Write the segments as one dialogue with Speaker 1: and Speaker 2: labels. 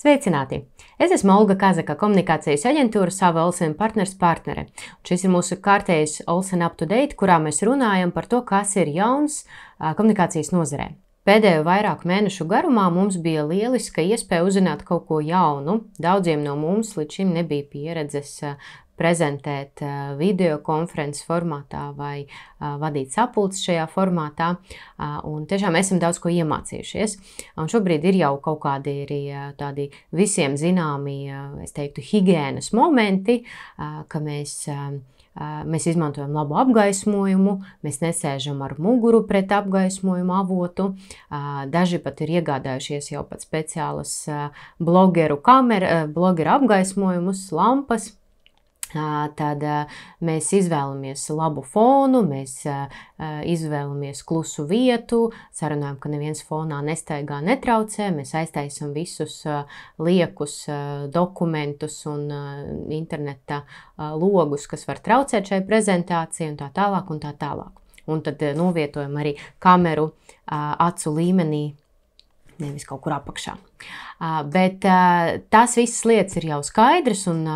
Speaker 1: Sveicināti! Es esmu Olga Kazaka, komunikācijas aģentūra Sava Olsen partners partnere. Un šis ir mūsu kārtējais Olsen Up to Date, kurā mēs runājam par to, kas ir jauns komunikācijas nozarē. Pēdējo vairāku mēnešu garumā mums bija lieliska iespēja uzzināt kaut ko jaunu. Daudziem no mums līdz šim nebija pieredzes prezentēt video konferences formātā vai vadīt sapulces šajā formātā. Un tiešām esam daudz ko iemācījušies. Un šobrīd ir jau kaut kādi arī tādi visiem zināmi, es teiktu, higiēnas momenti, ka mēs Mēs izmantojam labu apgaismojumu, mēs nesēžam ar muguru pret apgaismojumu avotu. Daži pat ir iegādājušies jau pat speciālas blogeru kameru, blogeru apgaismojumus, lampas tad mēs izvēlamies labu fonu, mēs izvēlamies klusu vietu, sarunājam, ka neviens fonā nestaigā, netraucē, mēs aiztaisam visus liekus dokumentus un interneta logus, kas var traucēt šai prezentācijai un tā tālāk un tā tālāk. Un tad novietojam arī kameru acu līmenī nevis kaut kur apakšā. Bet tās visas lietas ir jau skaidras, un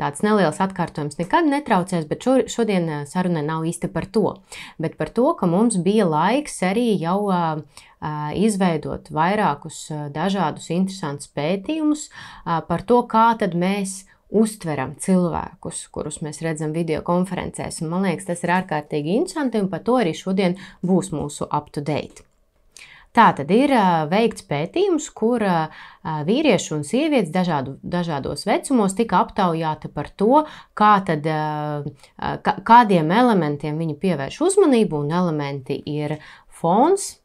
Speaker 1: tāds neliels atkārtojums nekad netraucēs. Bet šodien saruna nav īsti par to. Bet par to, ka mums bija laiks arī jau izveidot vairākus dažādus interesantus pētījumus par to, kā tad mēs uztveram cilvēkus, kurus mēs redzam video konferencēs. Un man liekas, tas ir ārkārtīgi interesanti, un par to arī šodien būs mūsu up to date. Tā tad ir veikts pētījums, kur vīrieši un sievietes dažādu, dažādos vecumos tika aptaujāti par to, kā tad, kādiem elementiem viņi pievērš uzmanību, un elementi ir fons,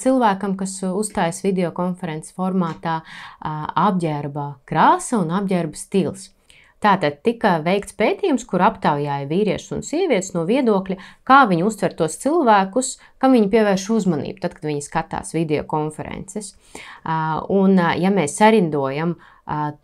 Speaker 1: cilvēkam, kas uzstājas video konferences formātā, apģērba krāsa un apģērba stils. Tātad tika veikts pētījums, kur aptaujāja vīriešus un sievietes no viedokļa, kā viņi uztver tos cilvēkus, kam viņi pievērš uzmanību, tad, kad viņi skatās video konferences. Un, ja mēs sarindojam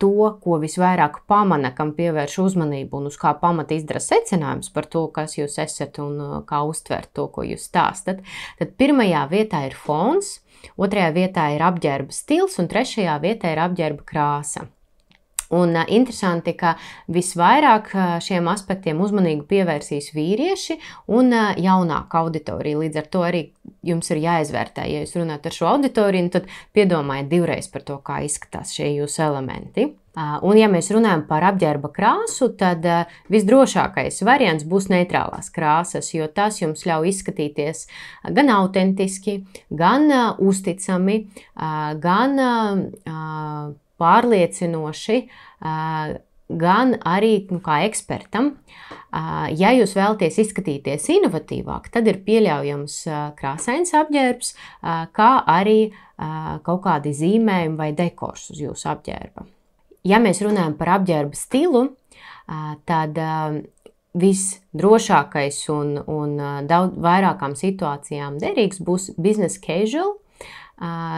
Speaker 1: to, ko visvairāk pamana, kam pievērš uzmanību un uz kā pamata izdara secinājums par to, kas jūs esat un kā uztvert to, ko jūs stāstat, tad pirmajā vietā ir fons, otrajā vietā ir apģērba stils un trešajā vietā ir apģērba krāsa. Un uh, interesanti, ka visvairāk šiem aspektiem uzmanību pievērsīs vīrieši un uh, jaunāka auditorija. Līdz ar to arī jums ir jāizvērtē, ja jūs runājat ar šo auditoriju, tad piedomājiet divreiz par to, kā izskatās šie jūsu elementi. Un, ja mēs runājam par apģērba krāsu, tad visdrošākais variants būs neitrālās krāsas, jo tas jums ļauj izskatīties gan autentiski, gan uzticami, gan pārliecinoši gan arī nu, kā ekspertam. Ja jūs vēlaties izskatīties inovatīvāk, tad ir pieļaujams krāsains apģērbs, kā arī kaut kādi zīmējumi vai dekors uz jūsu apģērba. Ja mēs runājam par apģērba stilu, tad visdrošākais un, un daudz vairākām situācijām derīgs būs business casual,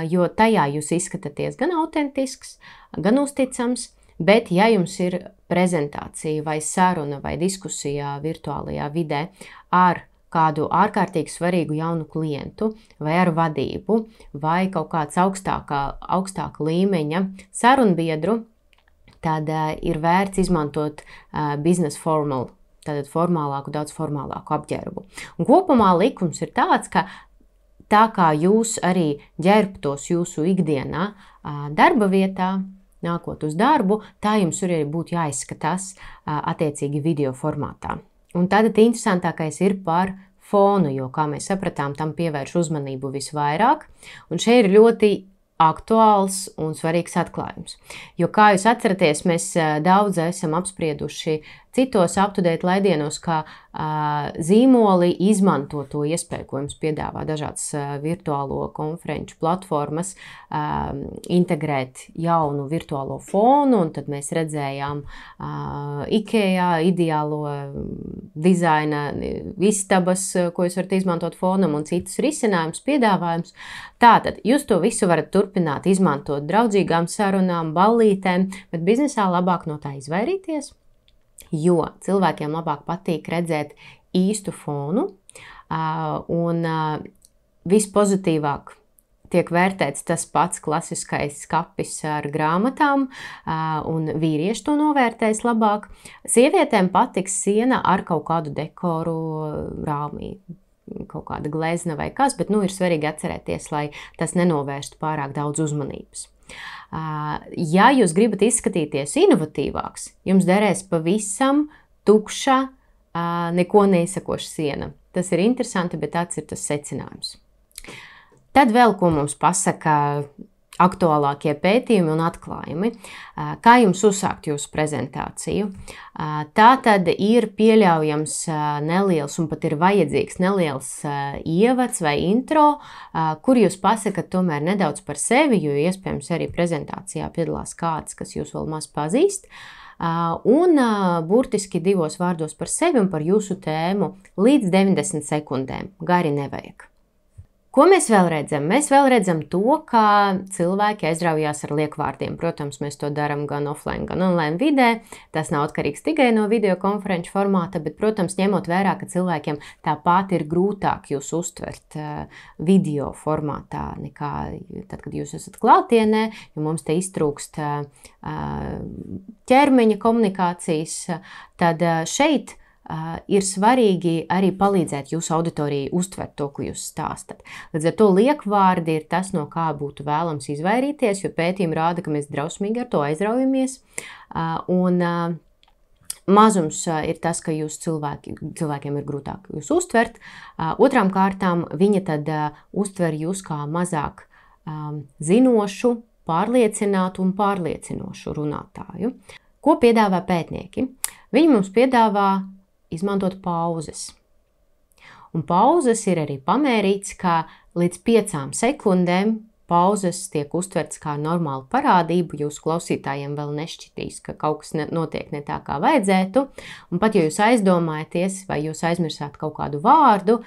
Speaker 1: jo tajā jūs izskatāties gan autentisks, gan uzticams. Bet, ja jums ir prezentācija, vai saruna, vai diskusija virtuālajā vidē ar kādu ārkārtīgi svarīgu jaunu klientu, vai ar vadību, vai kaut kāds augstākā, augstāka līmeņa sarunbiedru, tad uh, ir vērts izmantot uh, biznesa formulu tātad formālāku, daudz formālāku apģērbu. Un kopumā likums ir tāds, ka tā kā jūs arī ģērbtos jūsu ikdienā, darba vietā, nākot uz darbu, tā jums arī būtu jāizskatās attiecīgi video formātā. Un tad interesantākais ir par fonu, jo, kā mēs sapratām, tam pievērš uzmanību visvairāk. Un šeit ir ļoti aktuāls un svarīgs atklājums. Jo, kā jūs atceraties, mēs daudz esam apsprieduši citos aptudēt laidienos, kā uh, zīmoli izmanto to iespēju, ko jums piedāvā dažādas uh, virtuālo konferenču platformas, uh, integrēt jaunu virtuālo fonu, un tad mēs redzējām uh, IKEA ideālo dizaina istabas, ko jūs varat izmantot fonam un citus risinājumus, piedāvājumus. Tātad jūs to visu varat turpināt izmantot draudzīgām sarunām, ballītēm, bet biznesā labāk no tā izvairīties jo cilvēkiem labāk patīk redzēt īstu fonu un vispozitīvāk tiek vērtēts tas pats klasiskais skapis ar grāmatām, un vīrieši to novērtēs labāk. Sievietēm patiks siena ar kaut kādu dekoru rāmī. Kaut kāda glezna vai kas, bet nu, ir svarīgi atcerēties, lai tas nenovērstu pārāk daudz uzmanības. Ja jūs gribat izskatīties inovatīvāks, jums derēs pavisam tukša, neko neizsakoša siena. Tas ir interesanti, bet tāds ir tas secinājums. Tad vēl ko mums pasaka aktuālākie pētījumi un atklājumi. Kā jums uzsākt jūsu prezentāciju? Tā tad ir pieļaujams neliels un pat ir vajadzīgs neliels ievads vai intro, kur jūs pasakat tomēr nedaudz par sevi, jo iespējams arī prezentācijā piedalās kāds, kas jūs vēl maz pazīst. Un burtiski divos vārdos par sevi un par jūsu tēmu līdz 90 sekundēm. Gari nevajag. Ko mēs vēl redzam? Mēs vēl redzam to, ka cilvēki aizraujās ar liekvārdiem. Protams, mēs to darām gan offline, gan online vidē. Tas nav atkarīgs tikai no video konferenču formāta, bet, protams, ņemot vērā, ka cilvēkiem tāpat ir grūtāk jūs uztvert uh, video formātā nekā tad, kad jūs esat klātienē, jo mums te iztrūkst uh, ķermeņa komunikācijas. Tad uh, šeit ir svarīgi arī palīdzēt jūsu auditorijai uztvert to, ko jūs stāstat. Līdz ar to liekvārdi ir tas, no kā būtu vēlams izvairīties, jo pētījumi rāda, ka mēs drausmīgi ar to aizraujamies. Un, Mazums ir tas, ka jūs cilvēki, cilvēkiem ir grūtāk jūs uztvert. Otrām kārtām viņa tad uztver jūs kā mazāk zinošu, pārliecinātu un pārliecinošu runātāju. Ko piedāvā pētnieki? Viņi mums piedāvā izmantot pauzes. Un pauzes ir arī pamērīts, ka līdz piecām sekundēm pauzes tiek uztverts kā normāla parādība. Jūsu klausītājiem vēl nešķitīs, ka kaut kas notiek ne tā, kā vajadzētu. Un pat ja jūs aizdomājaties, vai jūs aizmirsāt kaut kādu vārdu,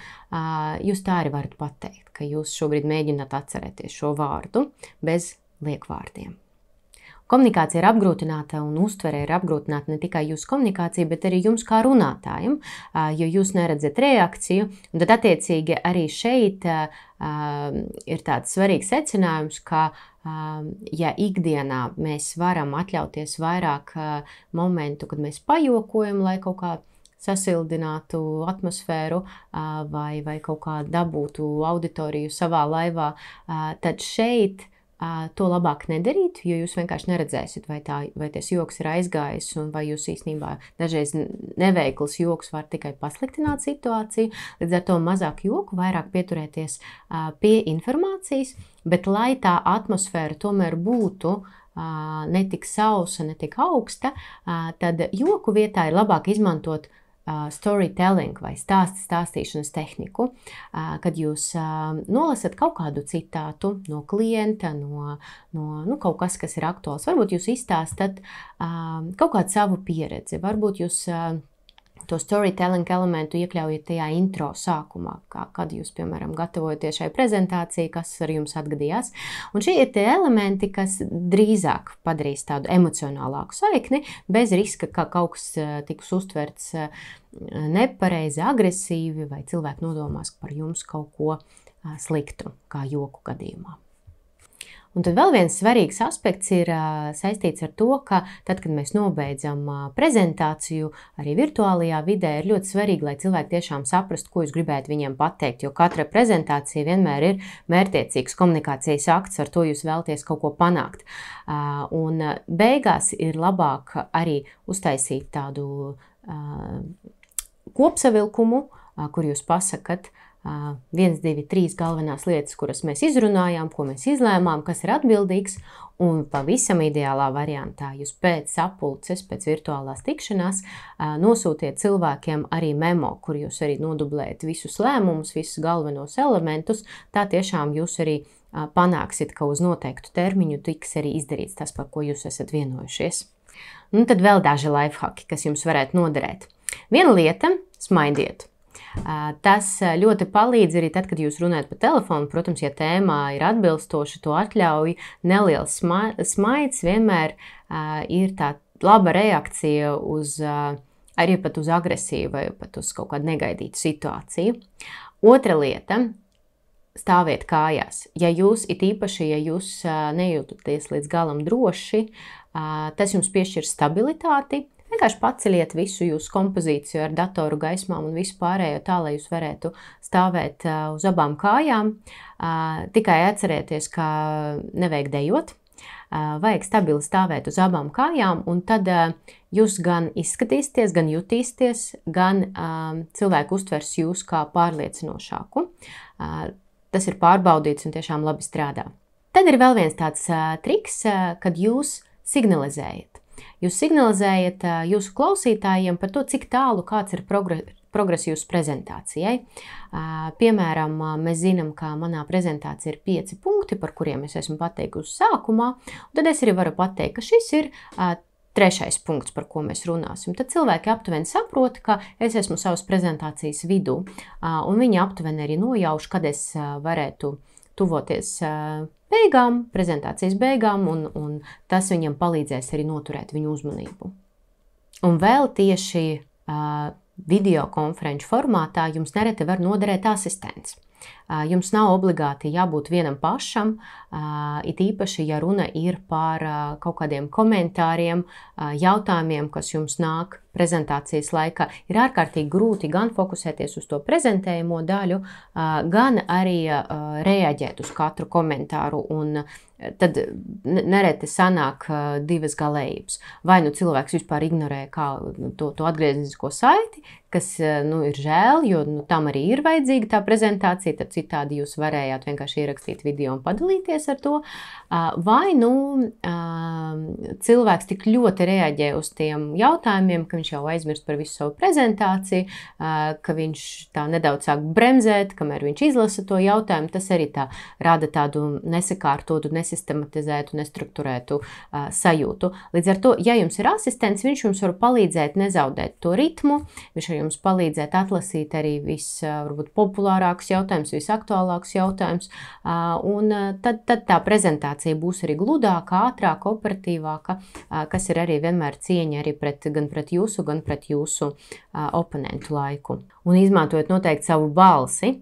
Speaker 1: jūs tā arī varat pateikt, ka jūs šobrīd mēģināt atcerēties šo vārdu bez liekvārdiem. Komunikācija ir apgrūtināta un uztvere ir apgrūtināta ne tikai jūsu komunikācija, bet arī jums kā runātājam, jo jūs neredzat reakciju. Tad, attiecīgi, arī šeit ir tāds svarīgs secinājums, ka ja ikdienā mēs varam atļauties vairāk momentu, kad mēs pajokojam, lai kaut kā sasildinātu atmosfēru vai, vai kaut kā dabūtu auditoriju savā laivā, tad šeit to labāk nedarīt, jo jūs vienkārši neredzēsiet, vai, tā, vai tas joks ir aizgājis, un vai jūs īstenībā dažreiz neveikls joks var tikai pasliktināt situāciju. Līdz ar to mazāk joku, vairāk pieturēties pie informācijas, bet lai tā atmosfēra tomēr būtu ne tik sausa, ne tik augsta, tad joku vietā ir labāk izmantot storytelling vai stāstu stāstīšanas tehniku, kad jūs nolasat kaut kādu citātu no klienta, no, no nu, kaut kas, kas ir aktuāls. Varbūt jūs izstāstat kaut kādu savu pieredzi, varbūt jūs to storytelling elementu iekļaujiet tajā intro sākumā, kā, kad jūs, piemēram, gatavojaties šai prezentācijai, kas ar jums atgadījās. Un šie ir tie elementi, kas drīzāk padarīs tādu emocionālāku saikni, bez riska, ka kaut kas eh, tiks uztverts eh, nepareizi, agresīvi, vai cilvēki nodomās par jums kaut ko eh, sliktu, kā joku gadījumā. Un tad vēl viens svarīgs aspekts ir saistīts ar to, ka tad, kad mēs nobeidzam prezentāciju, arī virtuālajā vidē, ir ļoti svarīgi, lai cilvēki tiešām saprastu, ko jūs gribētu viņiem pateikt. Jo katra prezentācija vienmēr ir mērķiecīgs komunikācijas akts, ar to jūs vēlaties kaut ko panākt. Un beigās ir labāk arī uztaisīt tādu kopsavilkumu, kur jūs pasakat, viens, divi, trīs galvenās lietas, kuras mēs izrunājām, ko mēs izlēmām, kas ir atbildīgs. Un pavisam ideālā variantā jūs pēc sapulces, pēc virtuālās tikšanās nosūtiet cilvēkiem arī memo, kur jūs arī nodublējat visus lēmumus, visus galvenos elementus. Tā tiešām jūs arī panāksit, ka uz noteiktu termiņu tiks arī izdarīts tas, par ko jūs esat vienojušies. Un tad vēl daži lifehacki, kas jums varētu noderēt. Viena lieta - smaidiet! Tas ļoti palīdz arī tad, kad jūs runājat pa telefonu. Protams, ja tēmā ir atbilstoši, to atļauj. Neliels smaids vienmēr ir tā laba reakcija uz arī pat uz agresiju vai pat uz kaut kādu negaidītu situāciju. Otra lieta stāviet kājās. Ja jūs, it īpaši, ja jūs nejūtaties līdz galam droši, tas jums piešķir stabilitāti. Vienkārši paceļiet visu jūsu kompozīciju ar datoru gaismām un visu pārējo tā, lai jūs varētu stāvēt uz abām kājām. Tikai atcerieties, ka nevajag dejot, vajag stabili stāvēt uz abām kājām, un tad jūs gan izskatīsieties, gan jutīsieties, gan cilvēku uztvers jūs kā pārliecinošāku. Tas ir pārbaudīts un tiešām labi strādā. Tad ir vēl viens tāds triks, kad jūs signalizējat. Jūs signalizējat jūsu klausītājiem par to, cik tālu kāds ir progress progress jūsu prezentācijai. Piemēram, mēs zinām, ka manā prezentācijā ir pieci punkti, par kuriem es esmu pateikusi sākumā, un tad es arī varu pateikt, ka šis ir trešais punkts, par ko mēs runāsim. Tad cilvēki aptuveni saprot, ka es esmu savas prezentācijas vidū, un viņi aptuveni arī nojauš, kad es varētu tuvoties beigām, prezentācijas beigām, un, un tas viņam palīdzēs arī noturēt viņu uzmanību. Un vēl tieši uh, video konferenču formātā jums nereti var noderēt asistents. Jums nav obligāti jābūt vienam pašam, it īpaši, ja runa ir par kaut kādiem komentāriem, jautājumiem, kas jums nāk prezentācijas laikā. Ir ārkārtīgi grūti gan fokusēties uz to prezentējumu daļu, gan arī reaģēt uz katru komentāru. Un tad nereti sanāk divas galējības. Vai nu cilvēks vispār ignorē nu, to, to atgrieznisko saiti, kas nu, ir žēl, jo nu, tam arī ir vajadzīga tā prezentācija, tad citādi jūs varējāt vienkārši ierakstīt video un padalīties ar to. Vai nu cilvēks tik ļoti reaģē uz tiem jautājumiem, ka viņš jau aizmirst par visu savu prezentāciju, ka viņš tā nedaudz sāk bremzēt, kamēr viņš izlasa to jautājumu. Tas arī tā rada tādu nesakārtotu, nesistematizētu, nestruktūrētu sajūtu. Līdz ar to, ja jums ir asistents, viņš jums var palīdzēt nezaudēt to ritmu, viņš var jums palīdzēt atlasīt arī vispopulārākus jautājumus, visaktuālākus jautājumus, un tad, tad tā prezentācija būs arī gludāka, ātrāka, operatīvāka, kas ir arī vienmēr cieņa arī pret, gan pret jūsu, gan pret jūsu oponentu laiku. Un izmantojot noteikti savu balsi,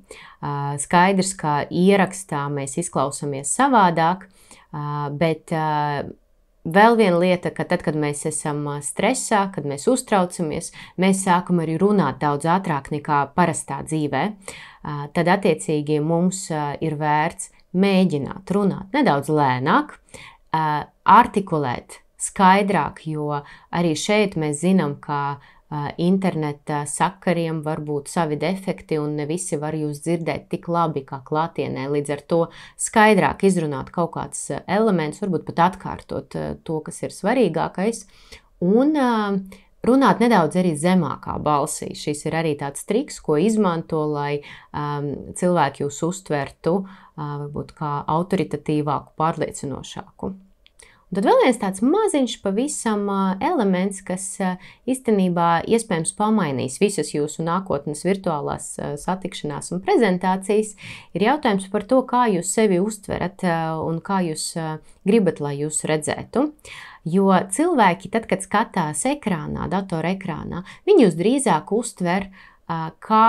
Speaker 1: skaidrs, ka ierakstā mēs izklausāmies savādāk, bet Vēl viena lieta, ka tad, kad mēs esam stresā, kad mēs uztraucamies, mēs sākam arī runāt daudz ātrāk nekā parastā dzīvē. Tad, attiecīgi, mums ir vērts mēģināt runāt nedaudz lēnāk, artikulēt skaidrāk, jo arī šeit mēs zinām, ka interneta sakariem var būt savi defekti, un ne visi var jūs dzirdēt tik labi kā klātienē. Līdz ar to skaidrāk izrunāt kaut kāds elements, varbūt pat atkārtot to, kas ir svarīgākais. Un runāt nedaudz arī zemākā balsī. Šis ir arī tāds triks, ko izmanto, lai um, cilvēki jūs uztvertu uh, varbūt kā autoritatīvāku, pārliecinošāku. Un tad vēl viens tāds maziņš, pavisam elements, kas īstenībā iespējams pamainīs visas jūsu nākotnes virtuālās satikšanās un prezentācijas, ir jautājums par to, kā jūs sevi uztverat un kā jūs gribat, lai jūs redzētu. Jo cilvēki, tad, kad skatās ekrānā, datora ekrānā, viņi jūs drīzāk uztver kā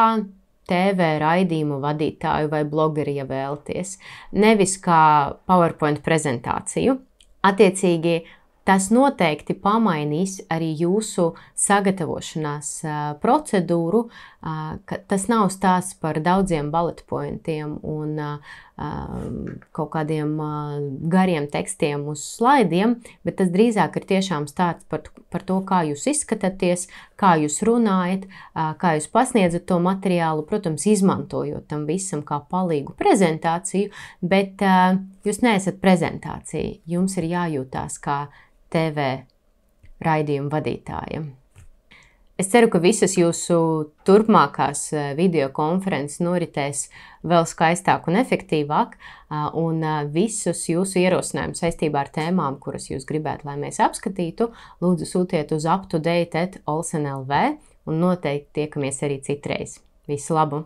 Speaker 1: TV raidījumu vadītāju vai blogeri, ja vēlaties, nevis kā PowerPoint prezentāciju. Attiecīgi, tas noteikti pamainīs arī jūsu sagatavošanās procedūru. Tas nav stāsts par daudziem bullet pointiem un kaut kādiem gariem tekstiem uz slaidiem, bet tas drīzāk ir tiešām stāsts par, par to, kā jūs izskatāties, kā jūs runājat, kā jūs pasniedzat to materiālu, protams, izmantojot tam visam kā palīgu prezentāciju, bet jūs neesat prezentācija, jums ir jājūtās kā TV raidījumu vadītājam. Es ceru, ka visas jūsu turpmākās eh, video konferences noritēs vēl skaistāk un efektīvāk, un visus jūsu ierosinājumus saistībā ar tēmām, kuras jūs gribētu, lai mēs apskatītu, lūdzu sūtiet uz aptudate.olsen.lv un noteikti tiekamies arī citreiz. Visu labu!